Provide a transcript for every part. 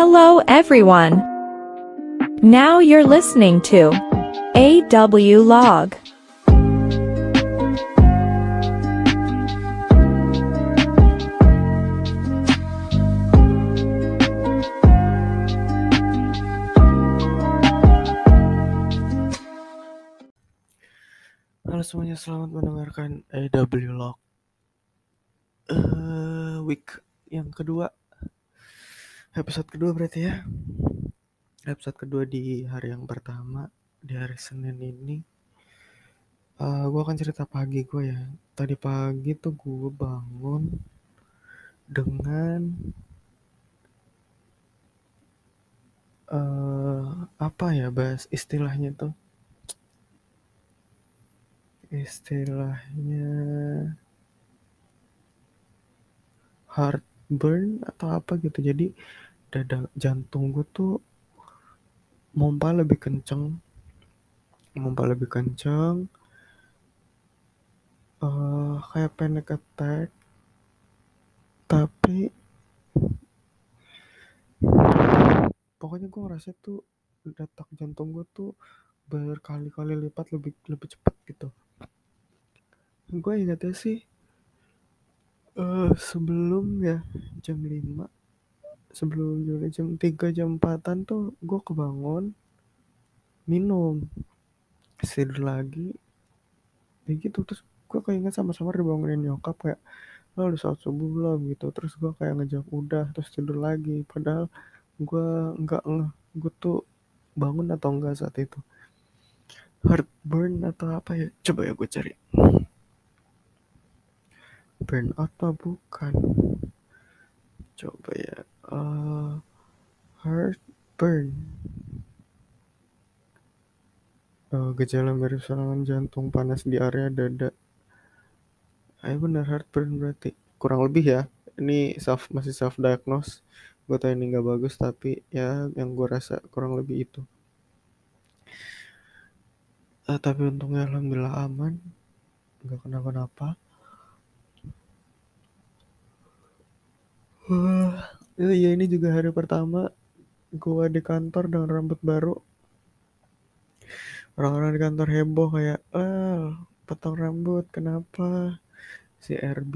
Hello everyone. Now you're listening to AW Log. Halo semuanya, selamat mendengarkan AW Log. Eh, week yang kedua, episode kedua berarti ya. Episode kedua di hari yang pertama, di hari Senin ini. Eh, gue akan cerita pagi gue ya. Tadi pagi tuh gue bangun dengan eh apa ya bahas istilahnya tuh istilahnya heartburn atau apa gitu. Jadi dada jantung gue tuh mompa lebih kenceng. Mompa lebih kenceng. Eh kayak panic attack. Tapi pokoknya gue ngerasa tuh detak jantung gue tuh berkali-kali lipat lebih lebih cepat gitu. Gue ingatnya sih eh sebelum ya jam 5 sebelum jam, jam 3 jam 4an tuh gue kebangun minum tidur lagi. Ya gitu terus gue keinget sama-sama dibangunin nyokap kayak lo udah saat subuh belum? Gitu. Terus gue kayak ngejawab udah terus tidur lagi. Padahal gue nggak ngeh gue tuh bangun atau enggak saat itu? Heartburn atau apa ya? Coba ya gue cari burn out apa bukan? Coba ya eh heartburn. Eh, gejala mirip serangan jantung panas di area dada. Ayo bener heartburn berarti. Kurang lebih ya ini self masih self diagnose gue tahu ini nggak bagus tapi ya yang gue rasa kurang lebih itu. Eh, tapi untungnya alhamdulillah aman. Nggak kenapa-napa Wah, iya ini juga hari pertama gue di kantor dengan rambut baru. Orang-orang di kantor heboh kayak eh potong rambut kenapa? Si RB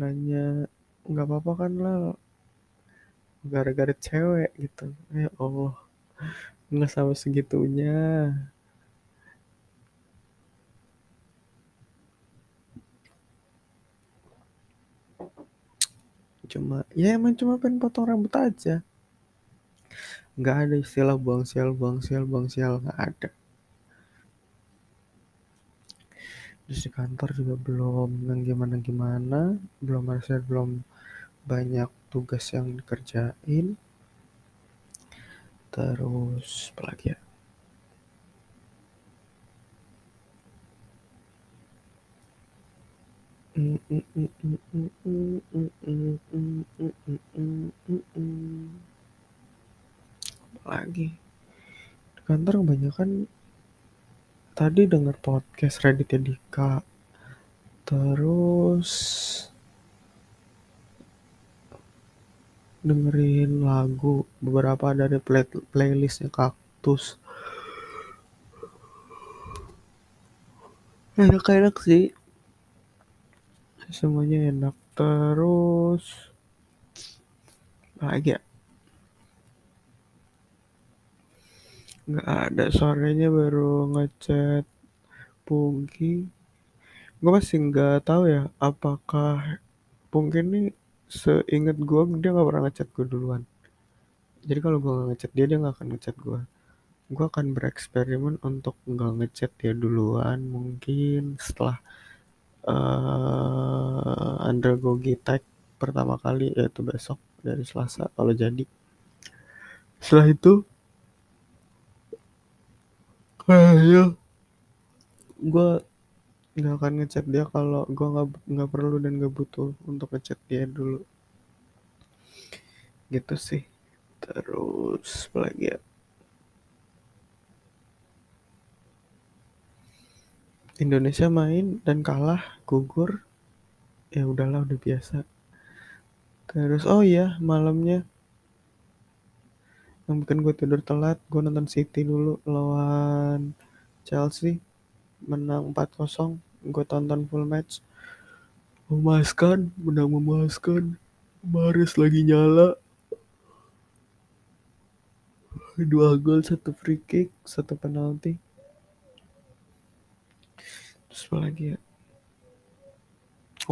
nanya nggak apa-apa kan lah gara-gara cewek gitu. Ya Allah nggak sampai segitunya cuma ya emang cuma pengen potong rambut aja. Nggak ada istilah buang sial buang sial buang sial nggak ada. Terus di kantor juga belum yang gimana gimana belum merasa belum banyak tugas yang dikerjain. Terus apa lagi ya lagi? Di kantor kebanyakan tadi denger podcast Raditya Dika. Terus dengerin lagu beberapa dari play playlistnya kaktus. Enak-enak sih semuanya enak. Terus lagi ya? Nggak ada sorenya baru ngechat Pungki. Gue masih nggak tahu ya apakah Pungki ini seingat gue dia nggak pernah ngechat gue duluan. Jadi kalau gue nggak ngechat dia dia nggak akan ngechat gue gue akan bereksperimen untuk nggak ngechat dia duluan mungkin setelah uh, undergo tag pertama kali yaitu besok dari Selasa kalau jadi. Setelah itu kayaknya gue nggak akan ngechat dia kalau gue nggak nggak perlu dan nggak butuh untuk ngechat dia dulu. Gitu sih. Terus lagi ya Indonesia main dan kalah gugur ya udahlah udah biasa. Terus oh iya malamnya yang bikin gue tidur telat gue nonton City dulu lawan Chelsea menang 4-0 gue tonton full match. Memuaskan menang memuaskan Maris lagi nyala. Dua gol satu free kick satu penalti terus apa lagi ya?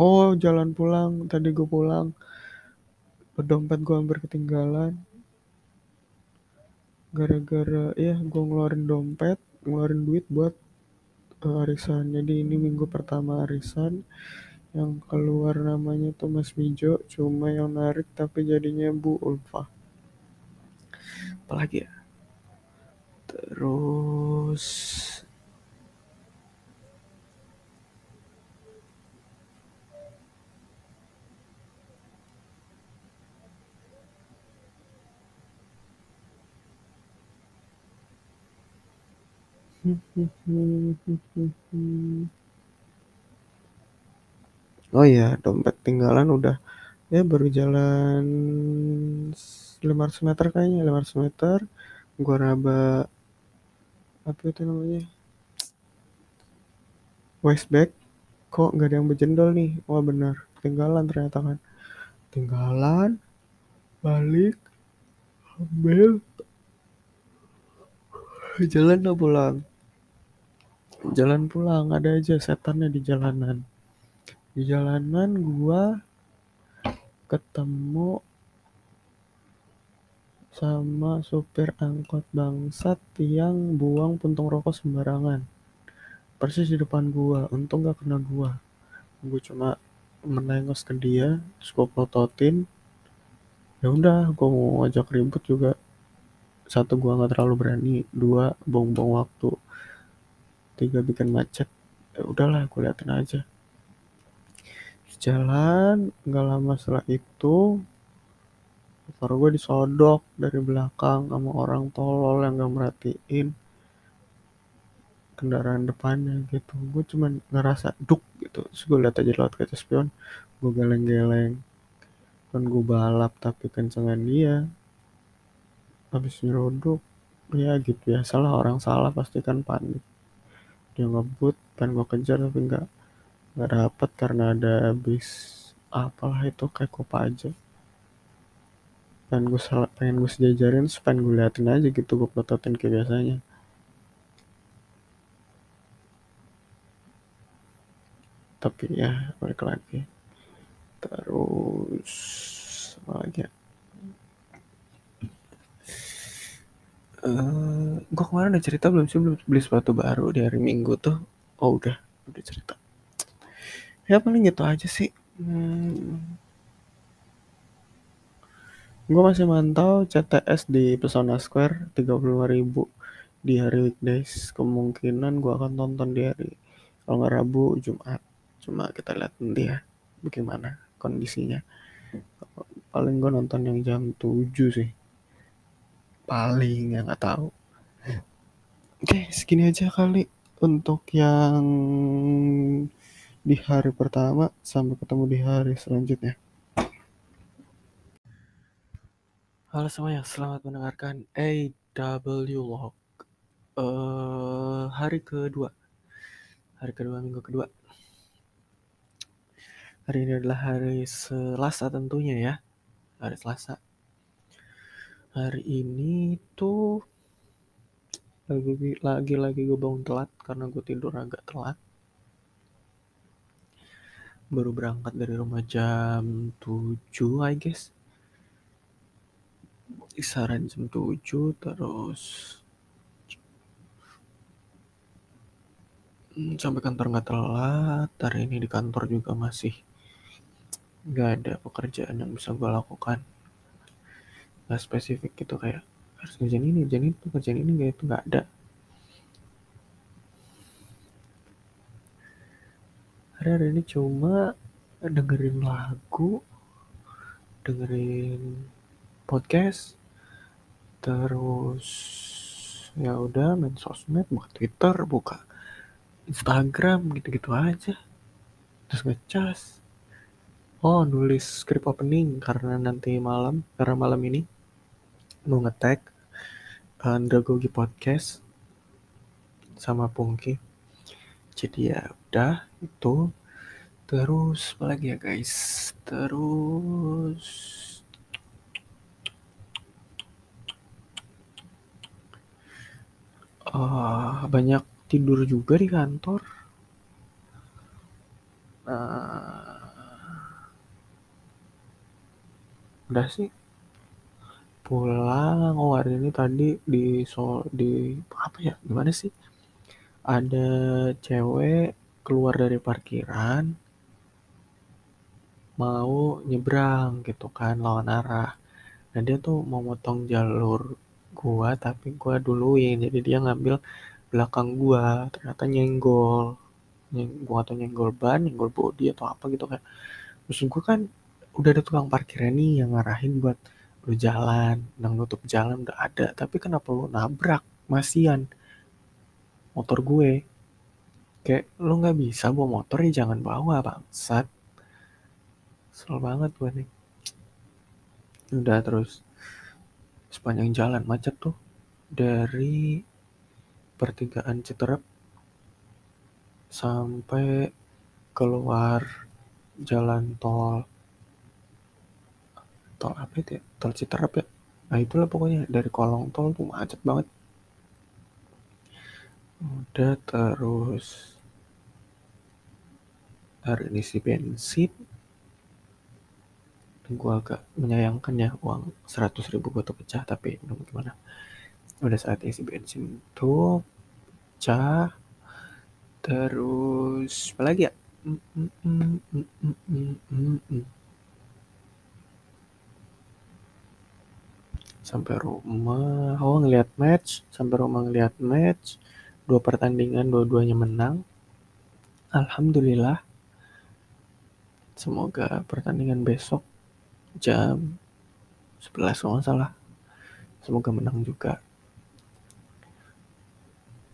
Oh jalan pulang. Tadi gue pulang. Dompet gue hampir ketinggalan. Gara-gara ya gue ngeluarin dompet ngeluarin duit buat uh, arisan. Jadi ini minggu pertama arisan. Yang keluar namanya tuh Mas Mijo cuma yang narik tapi jadinya Bu Ulfa. Apalagi ya? Terus Oh iya, dompet tinggalan udah. Ya baru jalan 500 meter kayaknya 500 meter. Gua raba apa itu namanya? Waistbag kok nggak ada yang berjendol nih? Wah benar. Tinggalan ternyata kan. Tinggalan balik. Ambil. Jalan lah pulang jalan pulang ada aja setannya di jalanan. Di jalanan gua ketemu sama supir angkot bangsat yang buang puntung rokok sembarangan. Persis di depan gua untung gak kena gua. Gua cuma menengos ke dia terus gua ya udah gua mau ngajak ribut juga. Satu gua nggak terlalu berani. Dua bong-bong waktu tiga bikin macet. Ya udahlah gua liatin aja. Jalan nggak lama setelah itu motor gue disodok dari belakang sama orang tolol yang gak merhatiin kendaraan depannya gitu. Gue cuman ngerasa duk gitu. Terus gue liat aja lewat kaca spion gue geleng-geleng. Kan gue balap tapi kencengan dia. Habis nyeruduk ya gitu ya salah orang salah pasti kan panik dia ngebut pengen gue kejar tapi nggak nggak dapet karena ada bis apalah itu kayak aja. Pengen gue pengen gue sejajarin pengen gue liatin aja gitu gue pelototin kayak biasanya. Tapi ya balik lagi. Terus apa lagi ya uh, gue kemarin udah cerita belum sih? Belum beli sepatu baru di hari minggu tuh. Oh udah. Udah cerita. Ya paling gitu aja sih. Hmm. gue masih mantau CTS di Pesona Square 35.000 di hari weekdays. Kemungkinan gue akan tonton di hari kalau nggak Rabu Jumat. Cuma kita lihat nanti ya bagaimana kondisinya. Paling gue nonton yang jam 7 sih paling ya nggak tahu oke segini aja kali untuk yang di hari pertama sampai ketemu di hari selanjutnya. Halo semuanya, selamat mendengarkan AW Log. Uh, hari kedua, hari kedua minggu kedua. Hari ini adalah hari Selasa tentunya ya, hari Selasa. Hari ini tuh lagi lagi lagi gue bangun telat karena gue tidur agak telat. Baru berangkat dari rumah jam 7 I guess. Kisaran jam 7 terus hmm, sampai kantor nggak telat. Hari ini di kantor juga masih nggak ada pekerjaan yang bisa gue lakukan nggak spesifik gitu kayak harus kerjaan ini kerjaan itu kerjaan ini nggak itu nggak ada. Hari-hari ini cuma dengerin lagu dengerin podcast terus ya udah main sosmed buka twitter buka instagram gitu-gitu aja. Terus ngecas. Oh nulis script opening karena nanti malam karena malam ini mau ngetek Andragogi Podcast sama Pungki. Jadi ya udah itu. Terus apa lagi ya guys? Terus uh, banyak tidur juga di kantor. Uh, udah sih pulang. Oh hari ini tadi di so di apa ya gimana sih? Ada cewek keluar dari parkiran mau nyebrang gitu kan lawan arah. Nah dia tuh mau motong jalur gua tapi gua duluin. Jadi dia ngambil belakang gua. Ternyata nyenggol. Nyeng, gua atau nyenggol ban nyenggol body atau apa gitu kan. Terus gua kan udah ada tukang parkirnya nih yang ngarahin buat lu jalan, yang nutup jalan udah ada, tapi kenapa lu nabrak masian motor gue? Kayak lu nggak bisa bawa motor ya jangan bawa bangsat. Kesel banget gue nih. Udah terus sepanjang jalan macet tuh dari pertigaan Citerep sampai keluar jalan tol tol apa itu ya tol Citerap ya. Nah itulah pokoknya. Dari kolong tol tuh macet banget. Udah terus hari ini si bensin. Gue agak menyayangkan ya uang 100 ribu gue tuh pecah tapi gimana. Udah saat isi bensin tuh pecah. Terus apa lagi ya? Mm, mm, mm, mm, mm, mm, mm, mm. Sampai rumah oh ngeliat match sampai rumah ngeliat match. Dua pertandingan dua-duanya menang. Alhamdulillah. Semoga pertandingan besok jam 11 kalau salah. Semoga menang juga.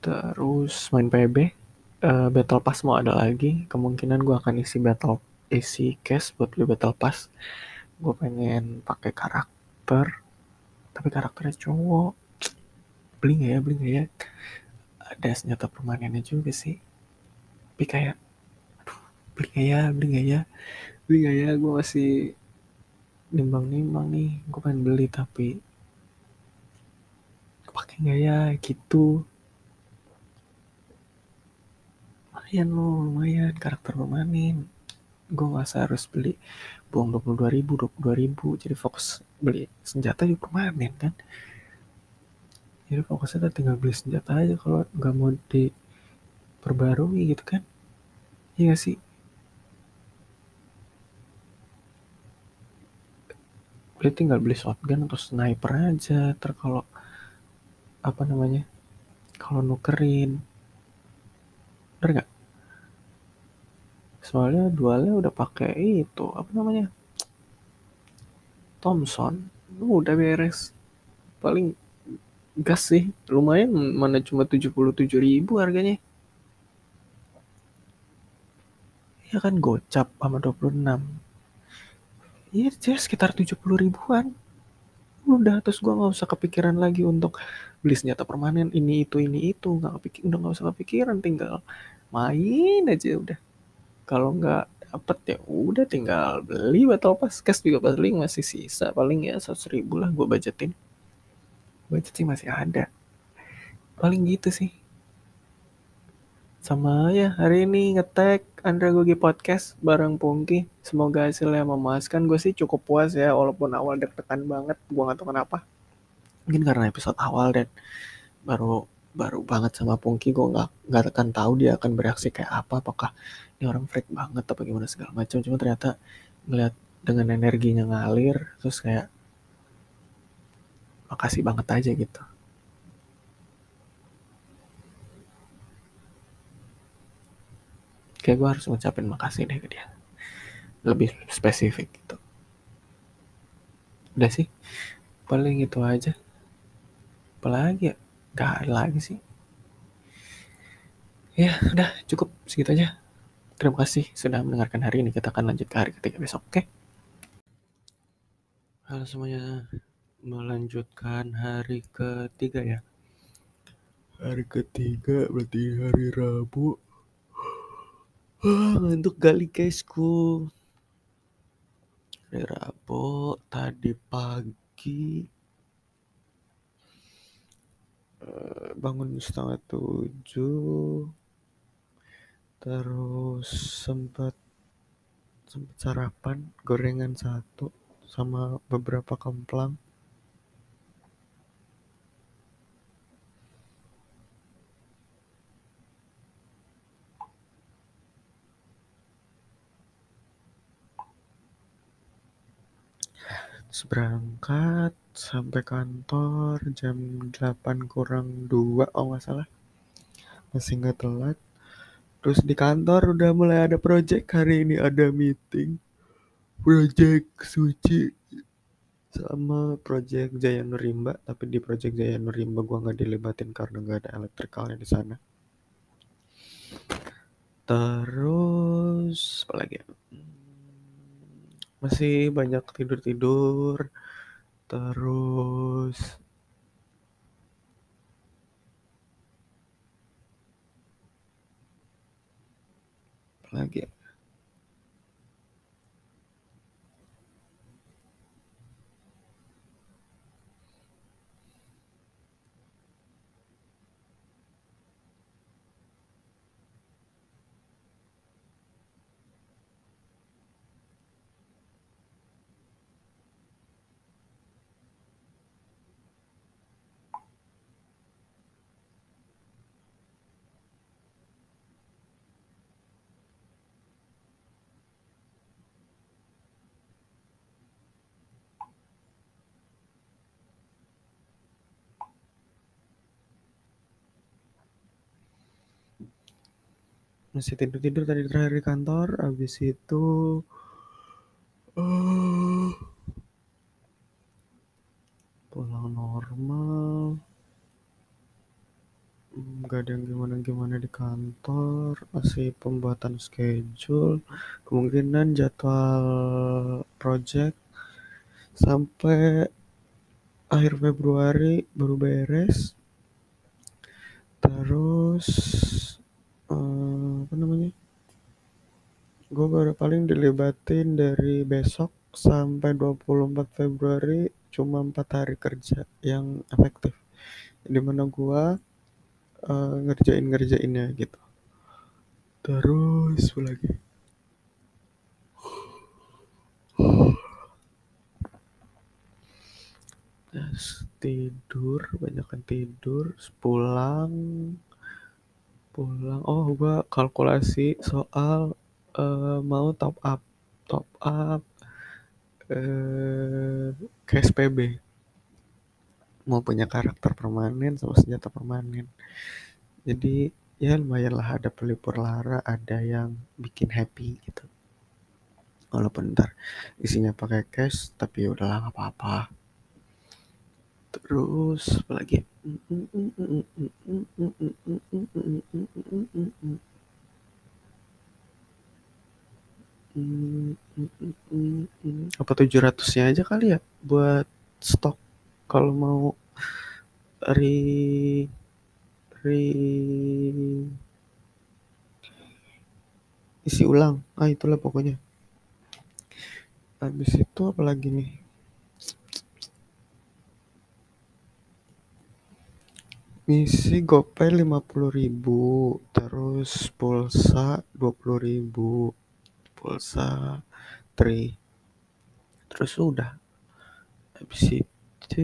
Terus main PB uh, eh, battle pass mau ada lagi. Kemungkinan gue akan isi battle isi cash buat beli battle pass. Gue pengen pakai karakter tapi karakternya cowok. Beli nggak ya beli nggak ya. Ada senjata permanennya juga sih. Tapi kayak aduh beli nggak ya beli nggak ya. Beli nggak ya gue masih nimbang-nimbang nih. Gue pengen beli tapi pakai nggak ya? Gitu. Lumayan loh lumayan. Karakter permanen gue nggak harus beli. Buang dua puluh dua ribu dua puluh dua ribu. Jadi fokus beli senjata juga permanen kan? Jadi fokusnya tinggal beli senjata aja kalau nggak mau diperbarui gitu kan? Iya gak sih? Beli tinggal beli shotgun atau sniper aja ter kalau apa namanya kalau nukerin. Bener nggak? Soalnya dualnya udah pakai itu apa namanya Thompson. Udah beres. Paling gas sih. Lumayan mana cuma 77 ribu harganya. Ya kan gocap sama 26 iya dia sekitar 70 ribuan. Udah terus gue nggak usah kepikiran lagi untuk beli senjata permanen ini itu ini itu. Nggak kepikir udah nggak usah kepikiran tinggal main aja udah. Kalau nggak dapet ya. Udah tinggal beli battle pass. Cash juga paling masih sisa paling ya seratus ribu lah gue budgetin. Budget sih masih ada. Paling gitu sih. Sama ya hari ini ngetek Andra Gogi Podcast bareng Pungki. Semoga hasilnya memuaskan. Gue sih cukup puas ya walaupun awal deg-degan banget. Gue gak tahu kenapa. Mungkin karena episode awal dan baru baru banget sama Pungki gue nggak nggak akan tahu dia akan bereaksi kayak apa apakah ini orang freak banget apa gimana segala macam. Cuma ternyata ngeliat dengan energinya ngalir terus kayak makasih banget aja gitu. Kayak gue harus ngucapin makasih deh ke dia. Lebih spesifik gitu. Udah sih paling itu aja. Apalagi ya Gak ada lagi sih. Ya, udah cukup segitu aja. Terima kasih sudah mendengarkan hari ini. Kita akan lanjut ke hari ketiga besok, oke? Okay? Halo semuanya. melanjutkan hari ketiga ya hari ketiga berarti hari Rabu ah, ngantuk kali guysku hari Rabu tadi pagi bangun setengah tujuh. Terus sempat sempat sarapan gorengan satu sama beberapa kemplang. Terus berangkat sampai kantor jam 8 kurang 2 oh nggak salah. Masih nggak telat. Terus di kantor udah mulai ada project hari ini ada meeting. Project suci sama project Jaya Nurimba. Tapi di project Jaya Nurimba gua nggak dilibatin karena nggak ada elektrikalnya di sana. Terus apa lagi ya? masih banyak tidur-tidur terus. Lagi masih tidur-tidur tadi terakhir di kantor habis itu uh, pulang normal. Nggak ada yang gimana-gimana di kantor masih pembuatan schedule kemungkinan jadwal project sampai akhir Februari baru beres. Terus uh, apa namanya? Gue baru paling dilibatin dari besok sampai 24 Februari cuma empat hari kerja yang efektif. Di mana gue uh, ngerjain ngerjainnya gitu. Terus lagi? Tidur banyak kan tidur pulang pulang. Oh gua kalkulasi soal uh, mau top up top up uh, ke SPB mau punya karakter permanen sama senjata permanen. Jadi ya lumayan lah ada pelipur lara ada yang bikin happy gitu. Walaupun ntar isinya pakai cash tapi udahlah nggak apa-apa terus apa lagi apa tujuh ratusnya aja kali ya buat stok? Kalau mau re re isi ulang. Ah itulah pokoknya. Habis itu apa lagi nih misi gopay lima puluh ribu terus pulsa dua puluh ribu. Pulsa tri. Terus udah. Habis itu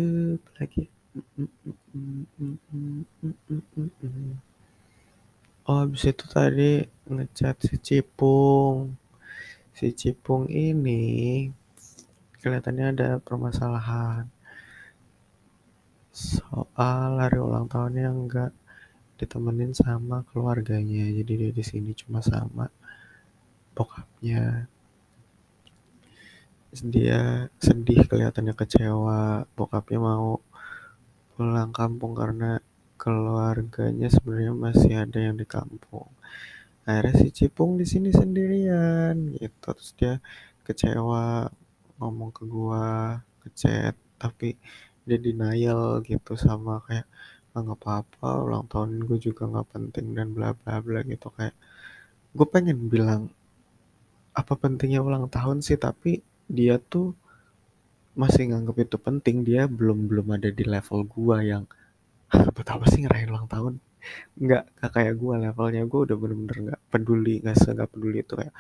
lagi? Oh habis itu tadi ngecat si Cipung. Si Cipung ini kelihatannya ada permasalahan soal hari ulang tahunnya enggak. Ditemenin sama keluarganya. Jadi dia di sini cuma sama bokapnya. Dia sedih kelihatannya kecewa. Bokapnya mau pulang kampung karena keluarganya sebenarnya masih ada yang di kampung. Akhirnya si Cipung di sini sendirian gitu. Terus dia kecewa ngomong ke gua ngechat. Tapi dia denial gitu sama kayak ah, nggak apa-apa ulang tahun gue juga nggak penting dan bla bla bla gitu. Kayak gue pengen bilang apa pentingnya ulang tahun sih? Tapi dia tuh masih nganggap itu penting. Dia belum belum ada di level gua yang buat apa sih ngerayain ulang tahun nggak nggak kayak gua levelnya gua udah bener-bener nggak peduli nggak se nggak peduli itu kayak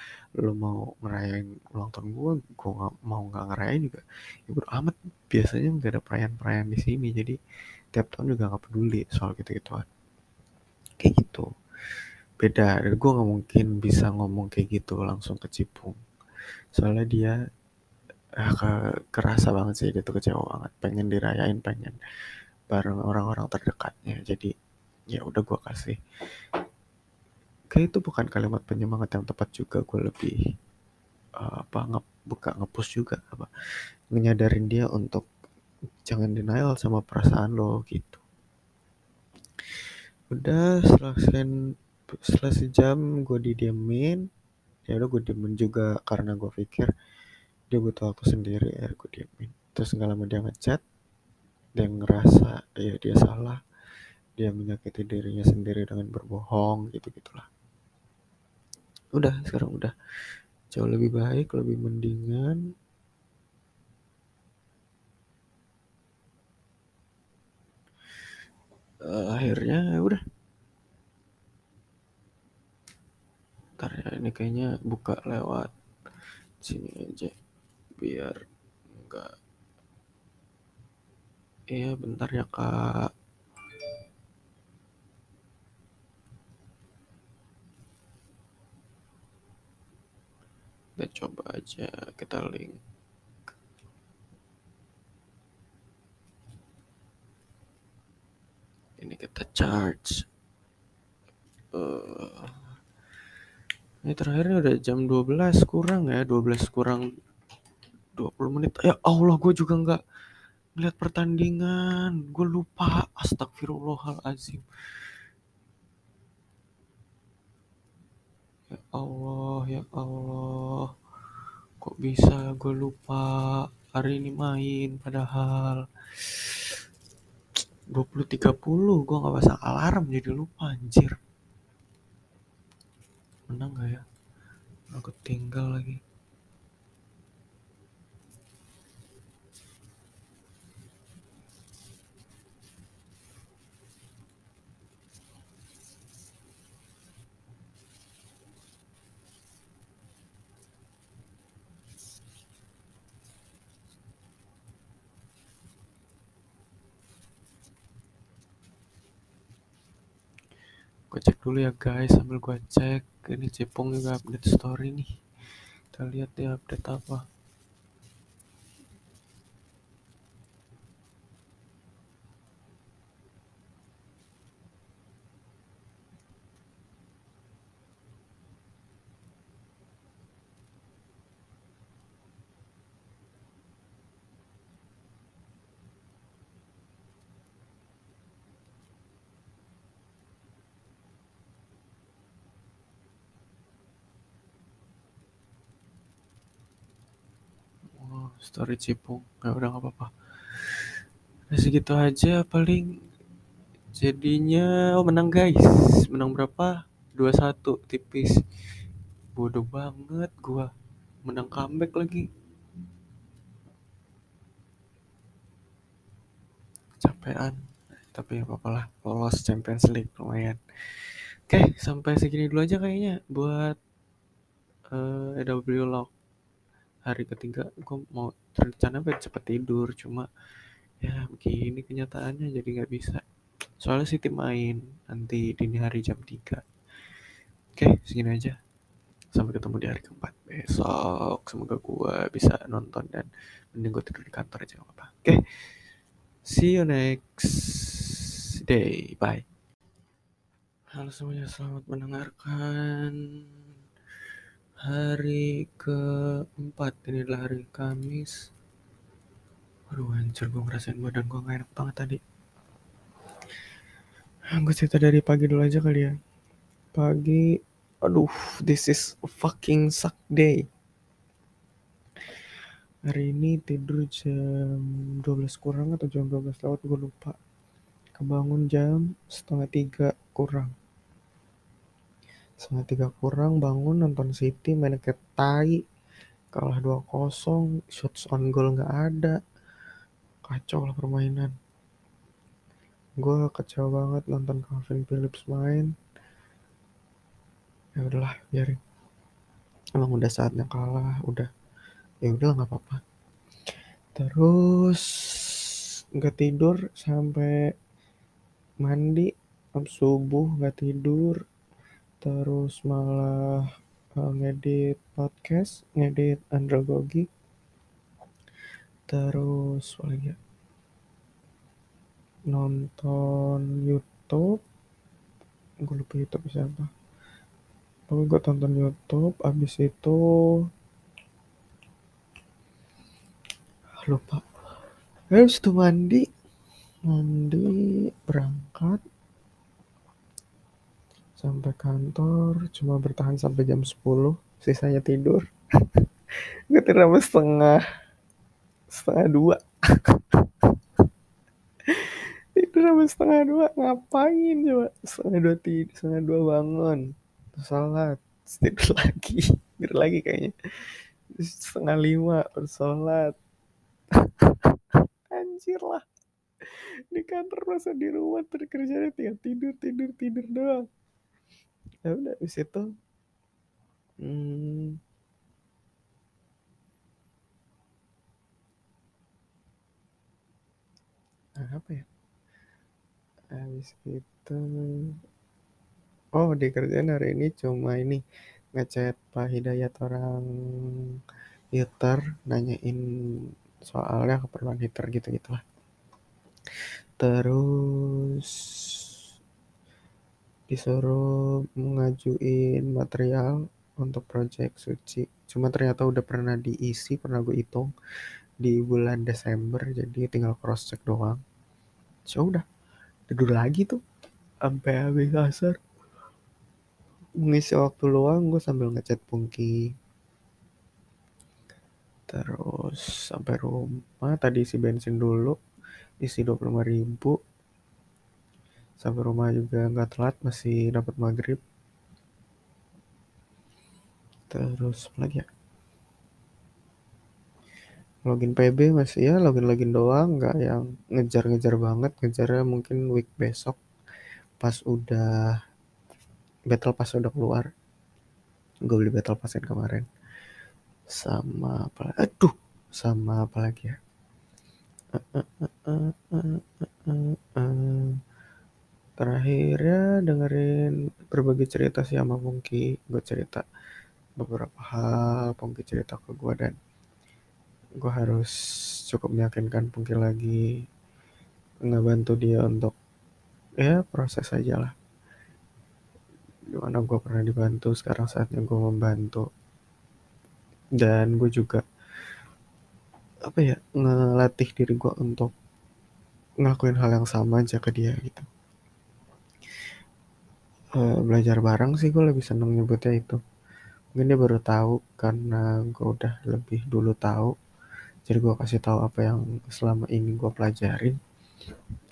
lo mau ngerayain ulang tahun gua gua nggak mau nggak ngerayain juga. Ya bodo amat biasanya nggak ada perayaan-perayaan di sini jadi tiap tahun juga nggak peduli soal gitu gituan kayak gitu. Beda dan gue nggak mungkin bisa ngomong kayak gitu langsung ke Cipung. Soalnya dia eh, ke, kerasa banget sih dia tuh kecewa banget. Pengen dirayain pengen bareng orang-orang terdekatnya. Jadi ya udah gue kasih. Kayak itu bukan kalimat penyemangat yang tepat juga gue lebih uh, apa nge buka ngepush juga apa menyadarin dia untuk jangan denial sama perasaan lo gitu. Udah sekian setelah sejam gue didiemin ya udah gue diemin juga karena gue pikir dia butuh waktu sendiri ya gue diemin. Terus nggak lama dia ngechat dia ngerasa ya dia salah dia menyakiti dirinya sendiri dengan berbohong gitu gitulah udah sekarang udah. Jauh lebih baik lebih mendingan. Uh, akhirnya ya udah. Ntar ya ini kayaknya buka lewat sini aja biar enggak iya bentar ya kak kita coba aja kita link. Ini kita charge. Uh, ini terakhirnya udah jam 12 kurang ya 12 kurang 20 menit. Ya Allah gue juga nggak ngeliat pertandingan. Gue lupa. Astagfirullahalazim ya Allah ya Allah. Kok bisa gue lupa hari ini main padahal 20.30 gue nggak pasang alarm jadi lupa anjir. Menang gak ya? Aku tinggal lagi gue cek dulu ya guys sambil gue cek. Ini Cepong juga update story nih. Kita lihat dia update apa oh, story Cipung. Ya udah nggak apa-apa. Nah, segitu aja paling. Jadinya oh menang guys. Menang berapa? 21 tipis. Bodoh banget gua. Menang comeback lagi. Capean tapi apa-apa lah. Lolos Champions League lumayan. Oke sampai segini dulu aja kayaknya buat uh, AW Lock hari ketiga gue mau rencana biar cepet tidur cuma ya begini kenyataannya jadi nggak bisa. Soalnya City main nanti dini hari jam 3 oke segini aja. Sampai ketemu di hari keempat besok. Semoga gue bisa nonton dan mending gue tidur di kantor aja gak apa oke see you next day. Bye. Halo semuanya selamat mendengarkan hari keempat ini adalah hari Kamis. Waduh anjir gue ngerasain badan gue gak enak banget tadi. Gue cerita dari pagi dulu aja kali ya. Pagi Aduh this is a fucking suck day. Hari ini tidur jam 12 kurang atau jam 12 lewat gue lupa. Kebangun jam setengah tiga kurang setengah tiga kurang bangun nonton City main ke tai. Kalah 2-0 shots on goal nggak ada. Kacau lah permainan. Gue kecewa banget nonton Calvin Phillips main. Ya udahlah biarin. Emang udah saatnya kalah udah. Ya udah nggak apa-apa. Terus nggak tidur sampai mandi subuh nggak tidur terus malah uh, ngedit podcast ngedit andragogi. Terus lagi ya? Nonton YouTube. Gue lupa YouTube siapa. Pokoknya gue tonton YouTube abis itu lupa. Habis itu mandi. Mandi berangkat sampai kantor cuma bertahan sampai jam 10 sisanya tidur. Gue tidur sampai setengah setengah dua. Tidur sampai setengah dua ngapain coba? Setengah dua tidur setengah dua bangun. Terus terus tidur lagi tidur lagi kayaknya. Terus setengah lima terus sholat. Anjir lah. Di kantor masa di rumah terus kerjanya tinggal tidur tidur tidur doang ya udah di situ hmm, nah, apa ya? Habis itu oh di kerjaan hari ini cuma ini ngechat Pak Hidayat orang heater nanyain soalnya keperluan heater gitu gitulah terus disuruh mengajuin material untuk project suci. Cuma ternyata udah pernah diisi pernah gue hitung di bulan Desember jadi tinggal cross check doang. So udah. Tidur lagi tuh sampai habis asar. Mengisi waktu luang gue sambil ngechat Pungki. Terus sampai rumah tadi isi bensin dulu isi 25 ribu sampai rumah juga nggak telat masih dapat maghrib. Terus apa lagi ya? Login PB masih ya login login doang nggak yang ngejar-ngejar banget ngejarnya mungkin week besok pas udah battle pass udah keluar. Gue beli battle pass kemarin. Sama apa aduh sama apa lagi ya? Terakhir ya dengerin berbagi cerita sih sama Pungki. Gue cerita beberapa hal Pungki cerita ke gue dan gue harus cukup meyakinkan Pungki lagi ngebantu dia untuk ya proses aja lah. Gimana gue pernah dibantu sekarang saatnya gue membantu. Dan gue juga apa ya ngelatih diri gue untuk ngelakuin hal yang sama aja ke dia gitu uh, belajar bareng sih gue lebih seneng nyebutnya itu. Mungkin dia baru tahu karena gue udah lebih dulu tahu. Jadi gue kasih tahu apa yang selama ini gue pelajarin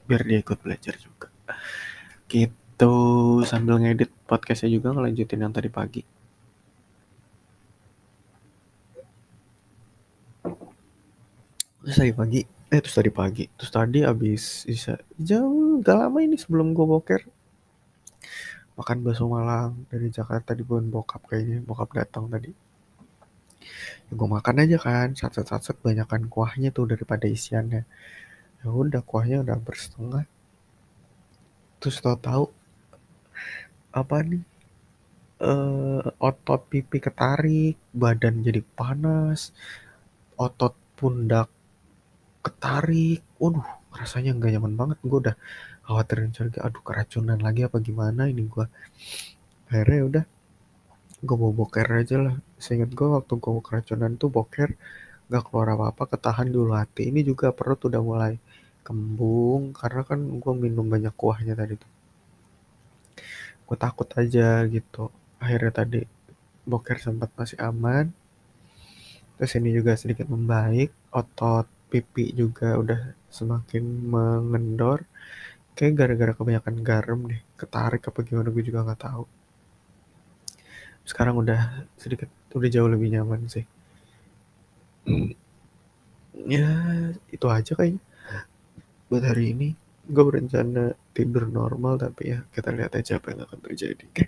biar dia ikut belajar juga. Gitu sambil ngedit podcastnya juga ngelanjutin yang tadi pagi. Terus tadi pagi eh terus tadi pagi. Terus tadi abis bisa jauh gak lama ini sebelum gue boker makan bakso Malang dari Jakarta di bulan bokap kayaknya bokap datang tadi. Ya gue makan aja kan satu satu banyakkan kuahnya tuh daripada isiannya. Ya udah kuahnya udah bersetengah terus tau tahu apa nih uh, otot pipi ketarik badan jadi panas otot pundak ketarik. Waduh rasanya nggak nyaman banget. Gue udah khawatirin curiga aduh keracunan lagi apa gimana ini gue akhirnya ya udah gue bawa boker aja lah. Seingat gue waktu gue keracunan tuh boker gak keluar apa-apa ketahan dulu hati. Ini juga perut udah mulai kembung karena kan gue minum banyak kuahnya tadi tuh. Gue takut aja gitu. Akhirnya tadi boker sempat masih aman. Terus ini juga sedikit membaik otot pipi juga udah semakin mengendor kayak gara-gara kebanyakan garam deh. Ketarik apa gimana gue juga nggak tahu. Sekarang udah sedikit udah jauh lebih nyaman sih. Ya itu aja kayaknya. Buat hari ini gue berencana tidur normal tapi ya kita lihat aja apa yang akan terjadi oke?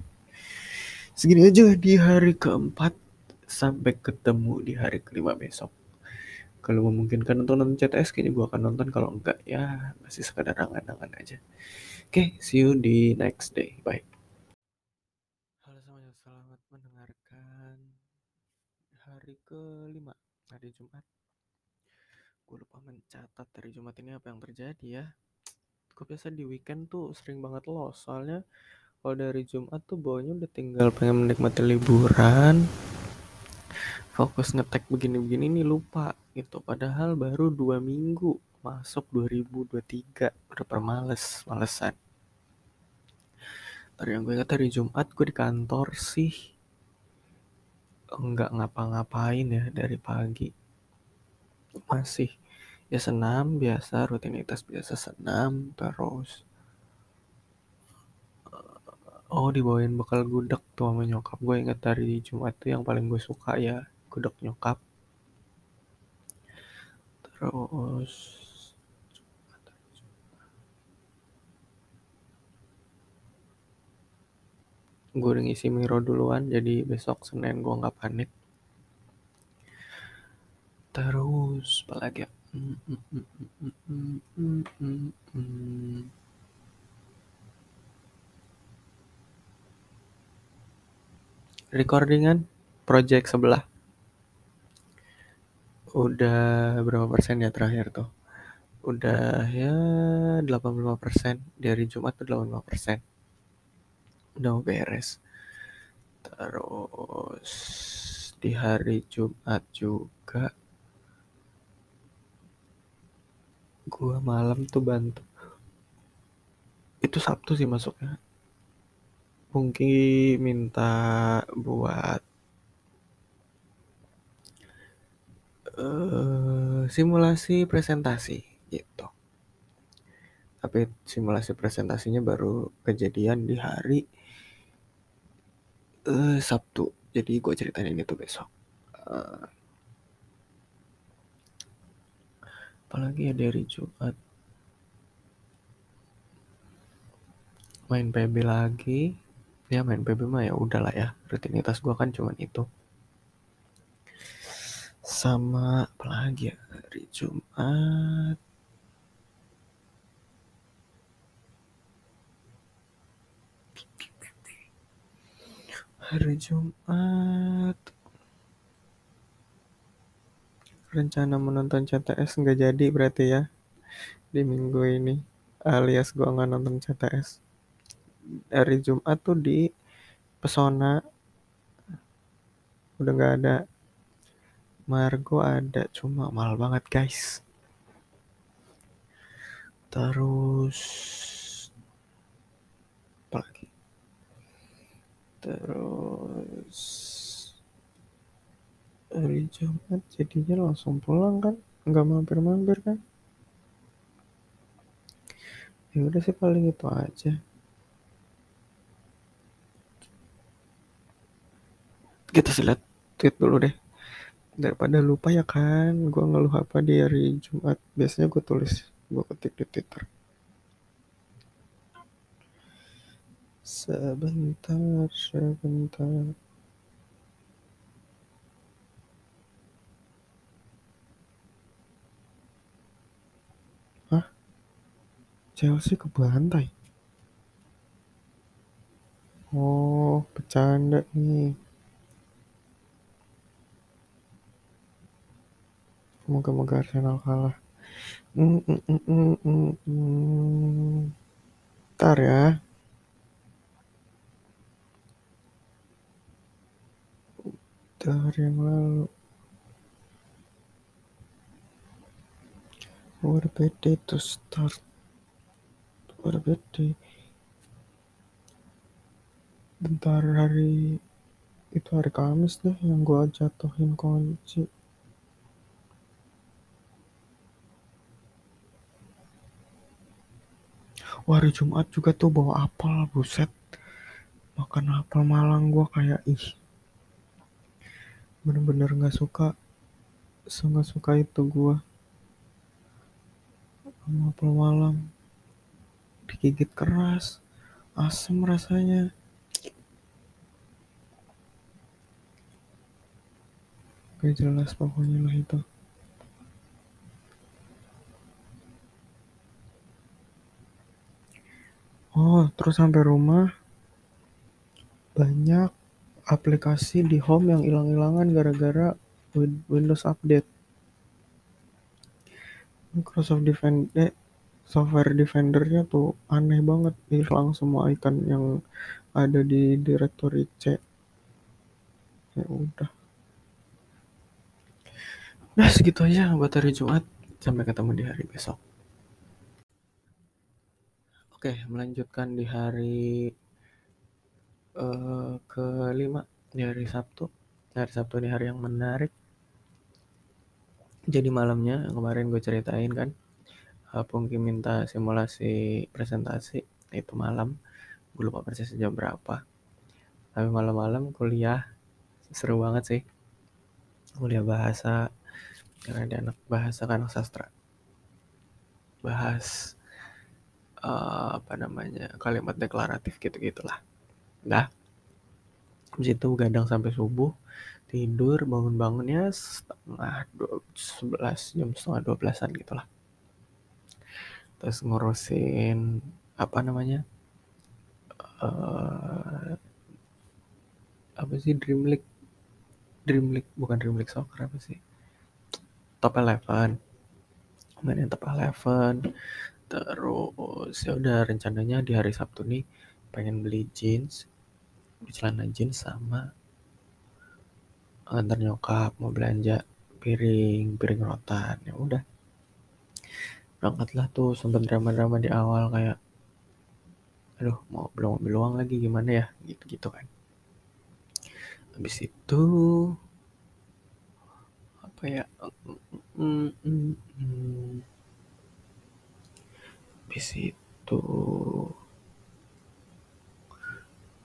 Segini aja di hari keempat. Sampai ketemu di hari kelima besok kalau memungkinkan untuk nonton CTS kayaknya gue akan nonton. Kalau enggak ya masih sekadar angan-angan aja. Oke see you di next day. Bye. Halo semuanya selamat mendengarkan hari kelima hari Jumat. Gue lupa mencatat hari Jumat ini apa yang terjadi ya. Gue biasa di weekend tuh sering banget lost soalnya kalau dari Jumat tuh bawahnya udah tinggal pengen menikmati liburan fokus ngetek begini-begini nih lupa gitu. Padahal baru dua minggu masuk 2023 udah permales malesan. Tadi yang gue ingat hari Jumat gue di kantor sih. Enggak ngapa-ngapain ya dari pagi. Masih ya senam biasa rutinitas biasa senam terus. Oh dibawain bekal gudeg tuh sama nyokap. Gue inget dari Jumat tuh yang paling gue suka ya gudeg nyokap. Terus gue udah ngisi miro duluan jadi besok Senin gue nggak panik. Terus apalagi ya? Recordingan project sebelah udah berapa persen ya terakhir tuh? Udah ya 85 persen. Dari Jumat tuh 85 persen. Udah mau beres. Terus di hari Jumat juga gua malam tuh bantu. Itu Sabtu sih masuknya. Pungki minta buat uh, simulasi presentasi gitu. Tapi simulasi presentasinya baru kejadian di hari uh, Sabtu. Jadi gue ceritain ini tuh besok. Uh, apalagi ya dari Jumat. Main PB lagi. Ya main PB mah ya udahlah ya rutinitas gue kan cuman itu sama apalagi ya? Hari Jumat. Hari Jumat. Rencana menonton CTS nggak jadi berarti ya di minggu ini alias gua nggak nonton CTS hari Jumat tuh di Pesona. Udah nggak ada Margo ada cuma mahal banget guys. Terus apa lagi? Terus hari Jumat jadinya langsung pulang kan? Nggak mampir-mampir kan? Ya udah sih paling itu aja. Kita lihat tweet dulu deh daripada lupa ya kan gue ngeluh apa di hari Jumat? Biasanya gue tulis. Gue ketik di Twitter. Sebentar sebentar. Hah? Chelsea ke bantai? Oh bercanda nih Moga-moga Arsenal kalah. Mm, mm, mm. Ntar ya. Hari yang lalu. What day to start. What. Bentar hari itu hari Kamis deh yang gua jatuhin kunci. Wah, hari Jumat juga tuh bawa apel, buset. Makan apel Malang gua kayak ih. Bener-bener gak suka. Sangat suka itu gua. Sama apel Malang. Digigit keras. Asem rasanya. Gak jelas pokoknya lah itu. Oh, terus sampai rumah banyak aplikasi di home yang hilang-hilangan gara-gara Windows update. Microsoft Defender, software Defendernya tuh aneh banget hilang semua icon yang ada di directory C. Ya udah. Nah segitu aja buat hari Jumat. Sampai ketemu di hari besok. Oke, melanjutkan di hari uh, kelima di hari Sabtu. Hari Sabtu ini hari yang menarik. Jadi malamnya kemarin gue ceritain kan, uh, Pungki minta simulasi presentasi itu malam. Gue lupa persis jam berapa. Tapi malam-malam kuliah seru banget sih. Kuliah bahasa karena ada anak bahasa kan sastra. Bahas uh, apa namanya kalimat deklaratif gitu gitulah. Dah. Habis itu gadang sampai subuh tidur bangun-bangunnya setengah sebelas jam setengah dua belasan gitulah. Terus ngurusin apa namanya uh, apa sih Dream League? Dream League bukan Dream League Soccer apa sih? Top Eleven. Mainin Top Eleven Terus ya udah rencananya di hari Sabtu nih pengen beli jeans, celana jeans sama antar nyokap mau belanja piring, piring rotan. Ya udah. Berangkatlah tuh sempat drama-drama di awal kayak aduh mau belum ambil uang lagi gimana ya gitu-gitu kan. Habis itu apa ya? Mm, mm, mm, habis itu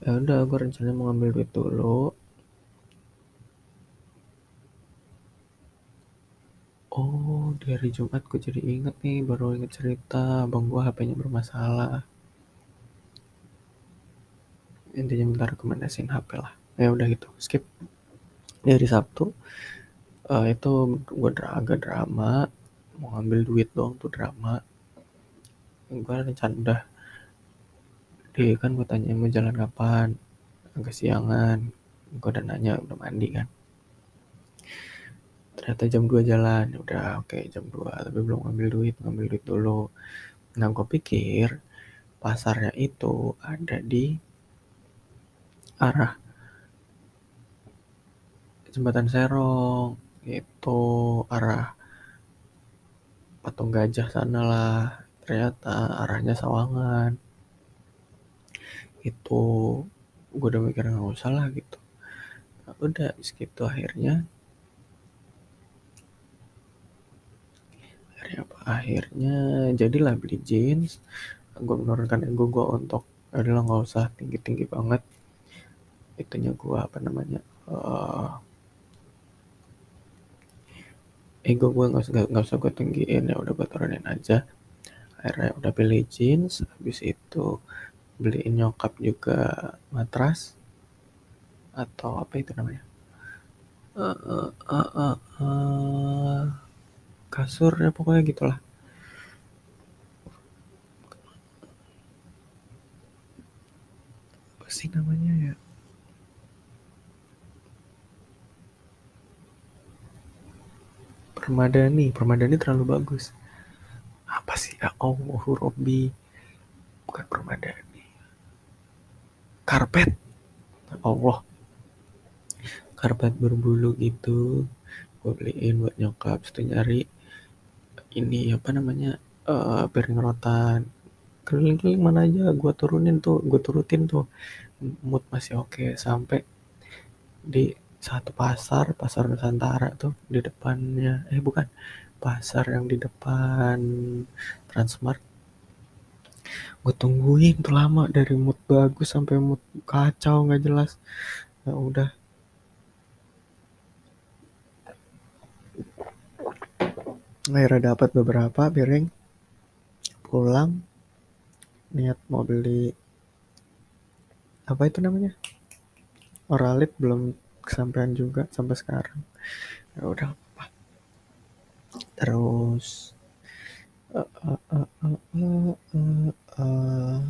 ya udah gue rencananya mau ngambil duit dulu. Oh di hari Jumat gue jadi inget nih baru inget cerita bang gue HP-nya bermasalah. Intinya minta rekomendasiin HP lah. Ya udah gitu skip. Di hari Sabtu uh, itu gue agak drama mau ngambil duit dong tuh drama gue rencana udah. Di kan gue tanya mau jalan kapan? Agak siangan. Gue udah nanya udah mandi kan? Ternyata jam 2 jalan. Ya udah oke okay, jam 2 tapi belum ngambil duit ngambil duit dulu. Nah gue pikir pasarnya itu ada di arah jembatan Serong. Itu arah patung gajah sana lah ternyata arahnya Sawangan. Itu gue udah mikir nggak usah lah gitu. Nah, udah segitu akhirnya akhirnya apa? Akhirnya jadilah beli jeans. Gue menurunkan ego gue untuk adalah nggak usah tinggi tinggi banget. Itunya gue apa namanya uh, ego gue nggak usah nggak usah gue tinggiin ya udah gue turunin aja akhirnya udah beli jeans habis itu beliin nyokap juga matras. Atau apa itu namanya? Uh, uh, uh, uh, uh, kasur ya pokoknya gitulah. Apa sih namanya ya? Permadani permadani terlalu bagus apa sih? Ya Allah Robbi bukan permadani karpet. Allah. Karpet berbulu gitu. Gue beliin buat nyokap. Situ nyari ini apa namanya uh, piring rotan. Keliling-keliling mana aja gue turunin tuh gue turutin tuh. Mood masih oke. Okay. sampai di satu pasar pasar Nusantara tuh di depannya. Eh bukan pasar yang di depan Transmart. Gue tungguin tuh lama dari mood bagus sampai mood kacau nggak jelas. Ya udah. Akhirnya dapat beberapa piring. Pulang. Niat mau beli apa itu namanya? Oralit belum kesampaian juga sampai sekarang. Ya udah terus uh, uh, uh, uh, uh, uh, uh.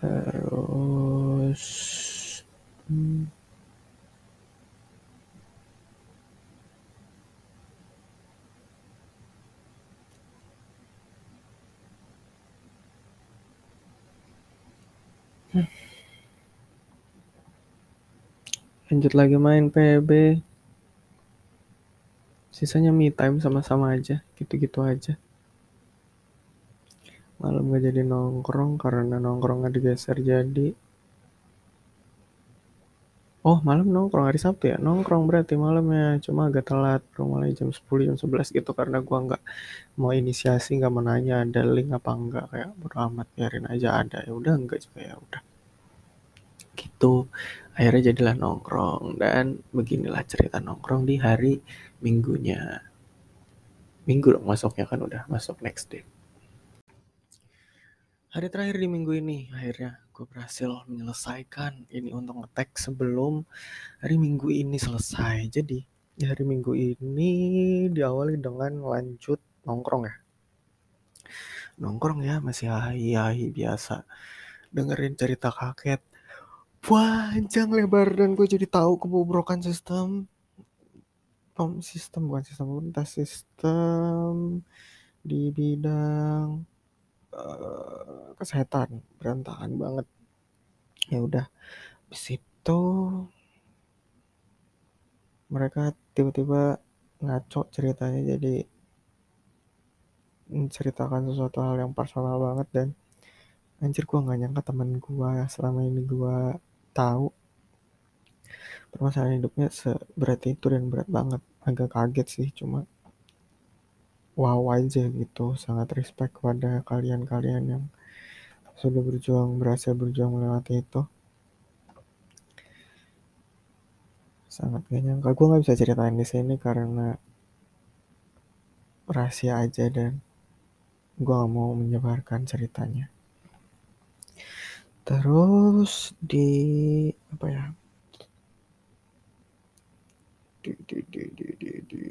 terus hmm. Lanjut lagi main PB sisanya me time sama-sama aja gitu-gitu aja. Malam gak jadi nongkrong karena nongkrong gak digeser jadi. Oh malam nongkrong hari Sabtu ya? Nongkrong berarti malamnya cuma agak telat. Mulai jam 10 jam 11 gitu karena gua nggak mau inisiasi nggak mau nanya ada link apa enggak kayak bodo amat biarin aja ada. Ya udah enggak juga ya udah gitu. Akhirnya jadilah nongkrong dan beginilah cerita nongkrong di hari minggunya. Minggu dong masuknya kan udah masuk next day. Hari terakhir di minggu ini akhirnya gue berhasil menyelesaikan ini untuk ngetek sebelum hari minggu ini selesai. Jadi di hari minggu ini diawali dengan lanjut nongkrong ya. Nongkrong ya masih hai biasa. Dengerin cerita kaget panjang lebar dan gue jadi tahu kebobrokan sistem. Pom sistem bukan sistem tes sistem di bidang uh, kesehatan berantakan banget. Ya udah habis mereka tiba-tiba ngaco ceritanya jadi menceritakan sesuatu hal yang personal banget dan anjir gue nggak nyangka temen gue selama ini gue tahu. Permasalahan hidupnya seberat itu dan berat banget. Agak kaget sih cuma wow aja gitu. Sangat respect kepada kalian-kalian yang sudah berjuang berhasil berjuang melewati itu. Sangat gak nyangka. Gue nggak bisa ceritain di sini karena rahasia aja dan gue gak mau menyebarkan ceritanya terus di apa ya? Di, di, di, di, di, di.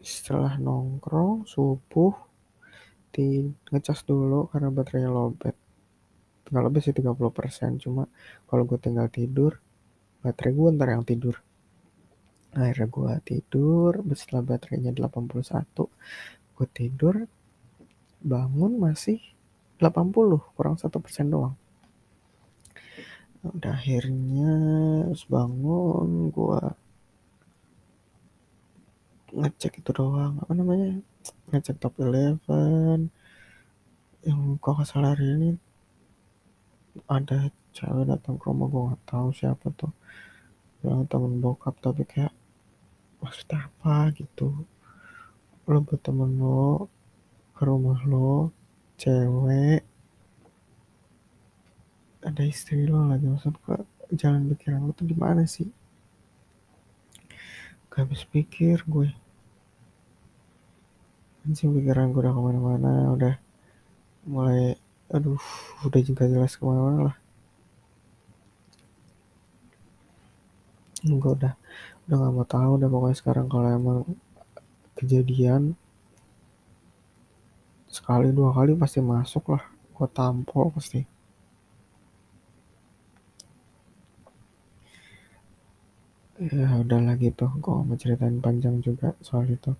setelah nongkrong subuh di ngecas dulu karena baterainya lowbat tinggal lebih sih 30% cuma kalau gue tinggal tidur baterai gue ntar yang tidur. Akhirnya gue tidur setelah baterainya 81 gue tidur bangun masih 80 kurang satu persen doang. Udah akhirnya harus bangun gua ngecek itu doang. Apa namanya? Ngecek top 11 yang kok salah hari ini ada cewek datang ke rumah gue nggak tahu siapa tuh. Bilang temen bokap tapi kayak maksud apa? gitu. Lo buat temen lo ke rumah lo cewek. Ada istri lo lagi maksud ke jalan pikiran lo tuh di mana sih? Gak habis pikir gue anjing pikiran gue udah ke mana-mana udah mulai aduh udah juga jelas ke mana-mana lah. Gue udah udah gak mau tahu udah pokoknya sekarang kalau emang kejadian sekali dua kali pasti masuk lah. Gue tampol pasti. Ya udah lagi tuh gue mau ceritain panjang juga soal itu.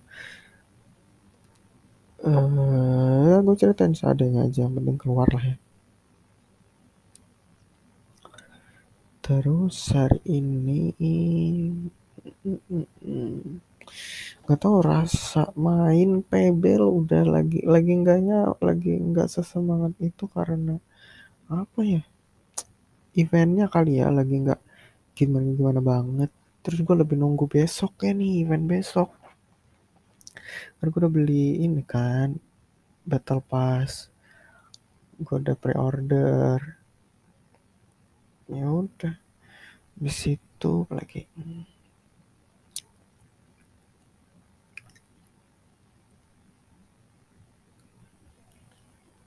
Eh uh, ya gue ceritain seadanya aja. Yang penting keluar lah ya. Terus hari ini nggak tahu rasa main PB udah lagi lagi enggaknya lagi nggak sesemangat itu karena apa ya eventnya kali ya lagi nggak gimana gimana banget. Terus gue lebih nunggu besok ya nih event besok. Kan gue udah beli ini kan battle pass. Gue udah pre-order. Ya udah di situ lagi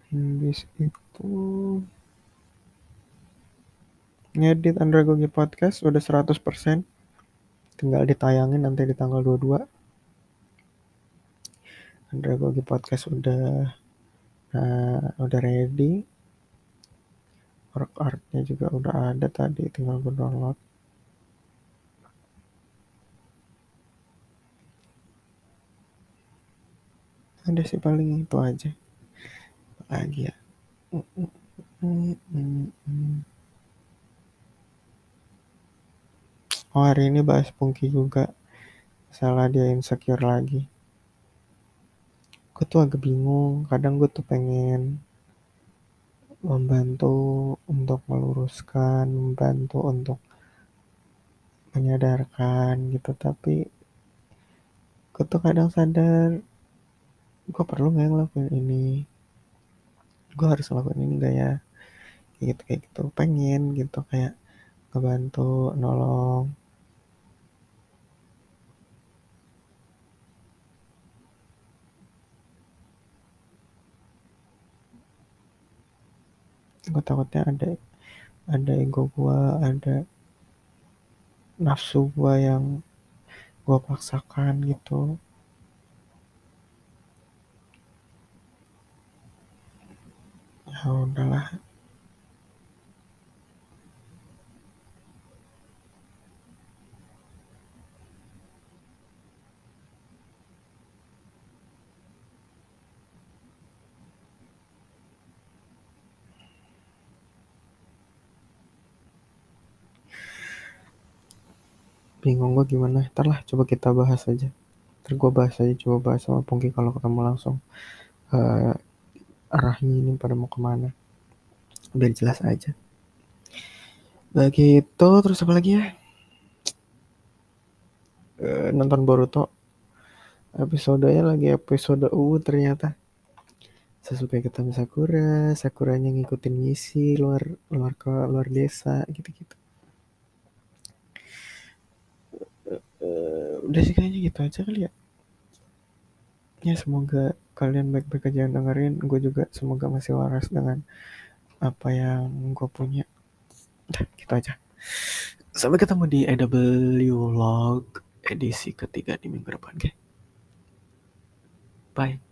habis itu ngedit Andragogi Podcast udah 100% tinggal ditayangin nanti di tanggal 22 Andragogi Podcast udah nah, udah ready. Work artnya juga udah ada tadi tinggal gue download. Ada sih paling itu aja lagi ya oh hari ini bahas Pungki juga. Salah dia insecure lagi. Gue tuh agak bingung. Kadang gue tuh pengen membantu untuk meluruskan membantu untuk menyadarkan gitu. Tapi gue tuh kadang sadar gue perlu nggak ngelakuin ini gue harus ngelakuin ini gak ya? Kayak gitu kayak gitu. Pengen gitu kayak ngebantu nolong. Gue takutnya ada ada ego gue ada nafsu gue yang gue paksakan gitu ya udahlah bingung gue gimana? Ntar lah coba kita bahas aja. Ntar gue bahas aja coba bahas sama Pungki kalau ketemu langsung. Uh, arahnya ini pada mau ke mana. Biar jelas aja. Begitu terus apa lagi ya? Uh, nonton Boruto. Episodenya lagi episode U ternyata. Sasuke ketemu Sakura Sakuranya ngikutin misi luar luar ke luar desa gitu-gitu. Uh, udah sih kayaknya gitu aja kali ya. Ya semoga kalian baik-baik aja yang dengerin gue juga semoga masih waras dengan apa yang gue punya Udah, gitu aja sampai ketemu di EW Log edisi ketiga di minggu depan? Okay? Bye.